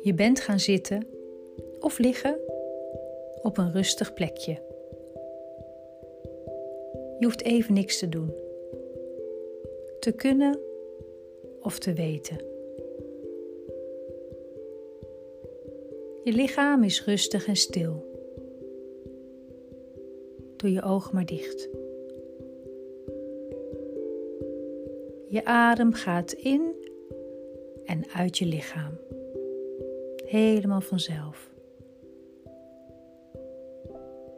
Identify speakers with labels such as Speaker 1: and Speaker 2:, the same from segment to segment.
Speaker 1: Je bent gaan zitten of liggen op een rustig plekje. Je hoeft even niks te doen, te kunnen of te weten. Je lichaam is rustig en stil. Doe je ogen maar dicht. Je adem gaat in en uit je lichaam helemaal vanzelf.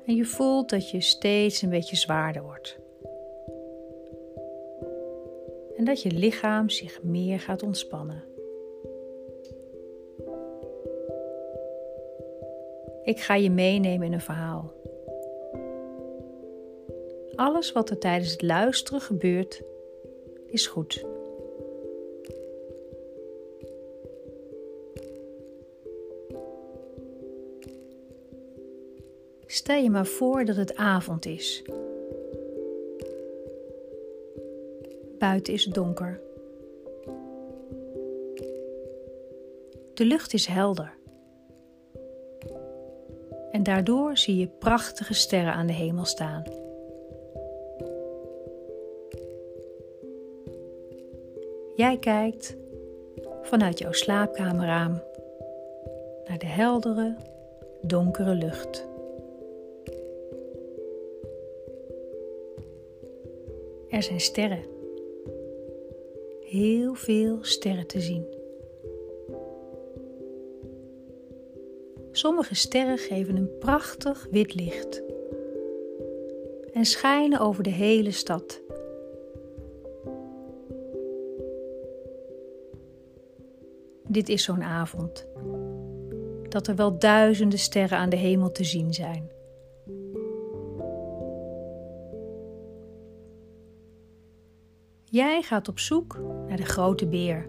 Speaker 1: En je voelt dat je steeds een beetje zwaarder wordt. En dat je lichaam zich meer gaat ontspannen. Ik ga je meenemen in een verhaal. Alles wat er tijdens het luisteren gebeurt, is goed. Stel je maar voor dat het avond is. Buiten is donker. De lucht is helder. En daardoor zie je prachtige sterren aan de hemel staan. Jij kijkt vanuit jouw slaapkamerraam naar de heldere, donkere lucht. Er zijn sterren. Heel veel sterren te zien. Sommige sterren geven een prachtig wit licht en schijnen over de hele stad. Dit is zo'n avond dat er wel duizenden sterren aan de hemel te zien zijn. Jij gaat op zoek naar de grote beer.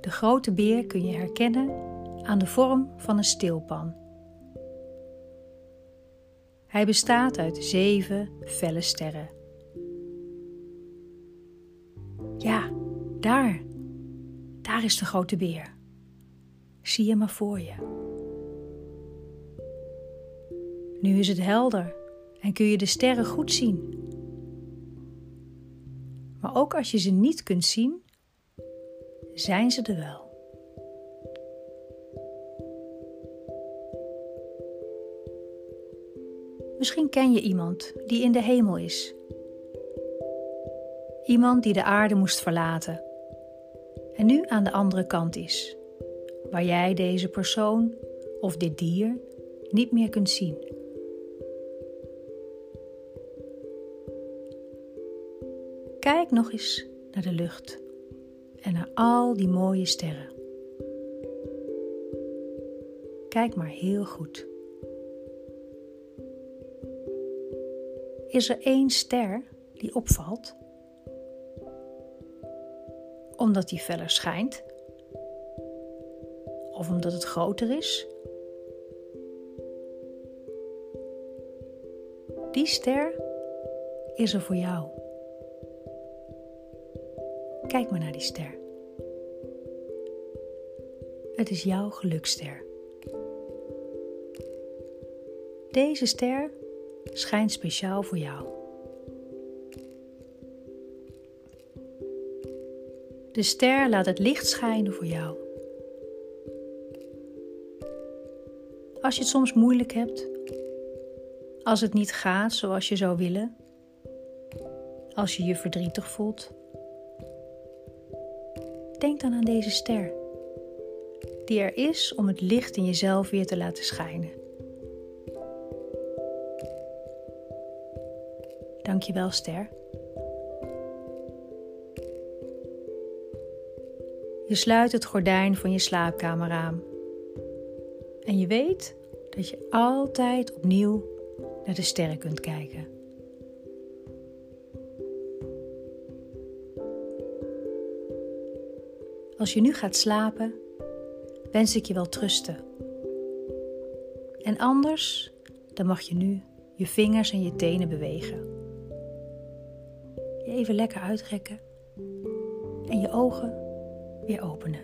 Speaker 1: De grote beer kun je herkennen aan de vorm van een stilpan. Hij bestaat uit zeven felle sterren. Ja, daar, daar is de grote beer. Zie je maar voor je. Nu is het helder en kun je de sterren goed zien. Maar ook als je ze niet kunt zien, zijn ze er wel. Misschien ken je iemand die in de hemel is. Iemand die de aarde moest verlaten nu aan de andere kant is, waar jij deze persoon of dit dier niet meer kunt zien. Kijk nog eens naar de lucht en naar al die mooie sterren. Kijk maar heel goed. Is er één ster die opvalt? Omdat die feller schijnt? Of omdat het groter is? Die ster is er voor jou. Kijk maar naar die ster. Het is jouw gelukster. Deze ster schijnt speciaal voor jou. De ster laat het licht schijnen voor jou. Als je het soms moeilijk hebt, als het niet gaat zoals je zou willen, als je je verdrietig voelt, Denk dan aan deze ster, die er is om het licht in jezelf weer te laten schijnen. Dankjewel, ster. Je sluit het gordijn van je slaapkamer aan. En je weet dat je altijd opnieuw naar de sterren kunt kijken. Als je nu gaat slapen, wens ik je wel trusten. En anders, dan mag je nu je vingers en je tenen bewegen. Even lekker uitrekken en je ogen weer openen.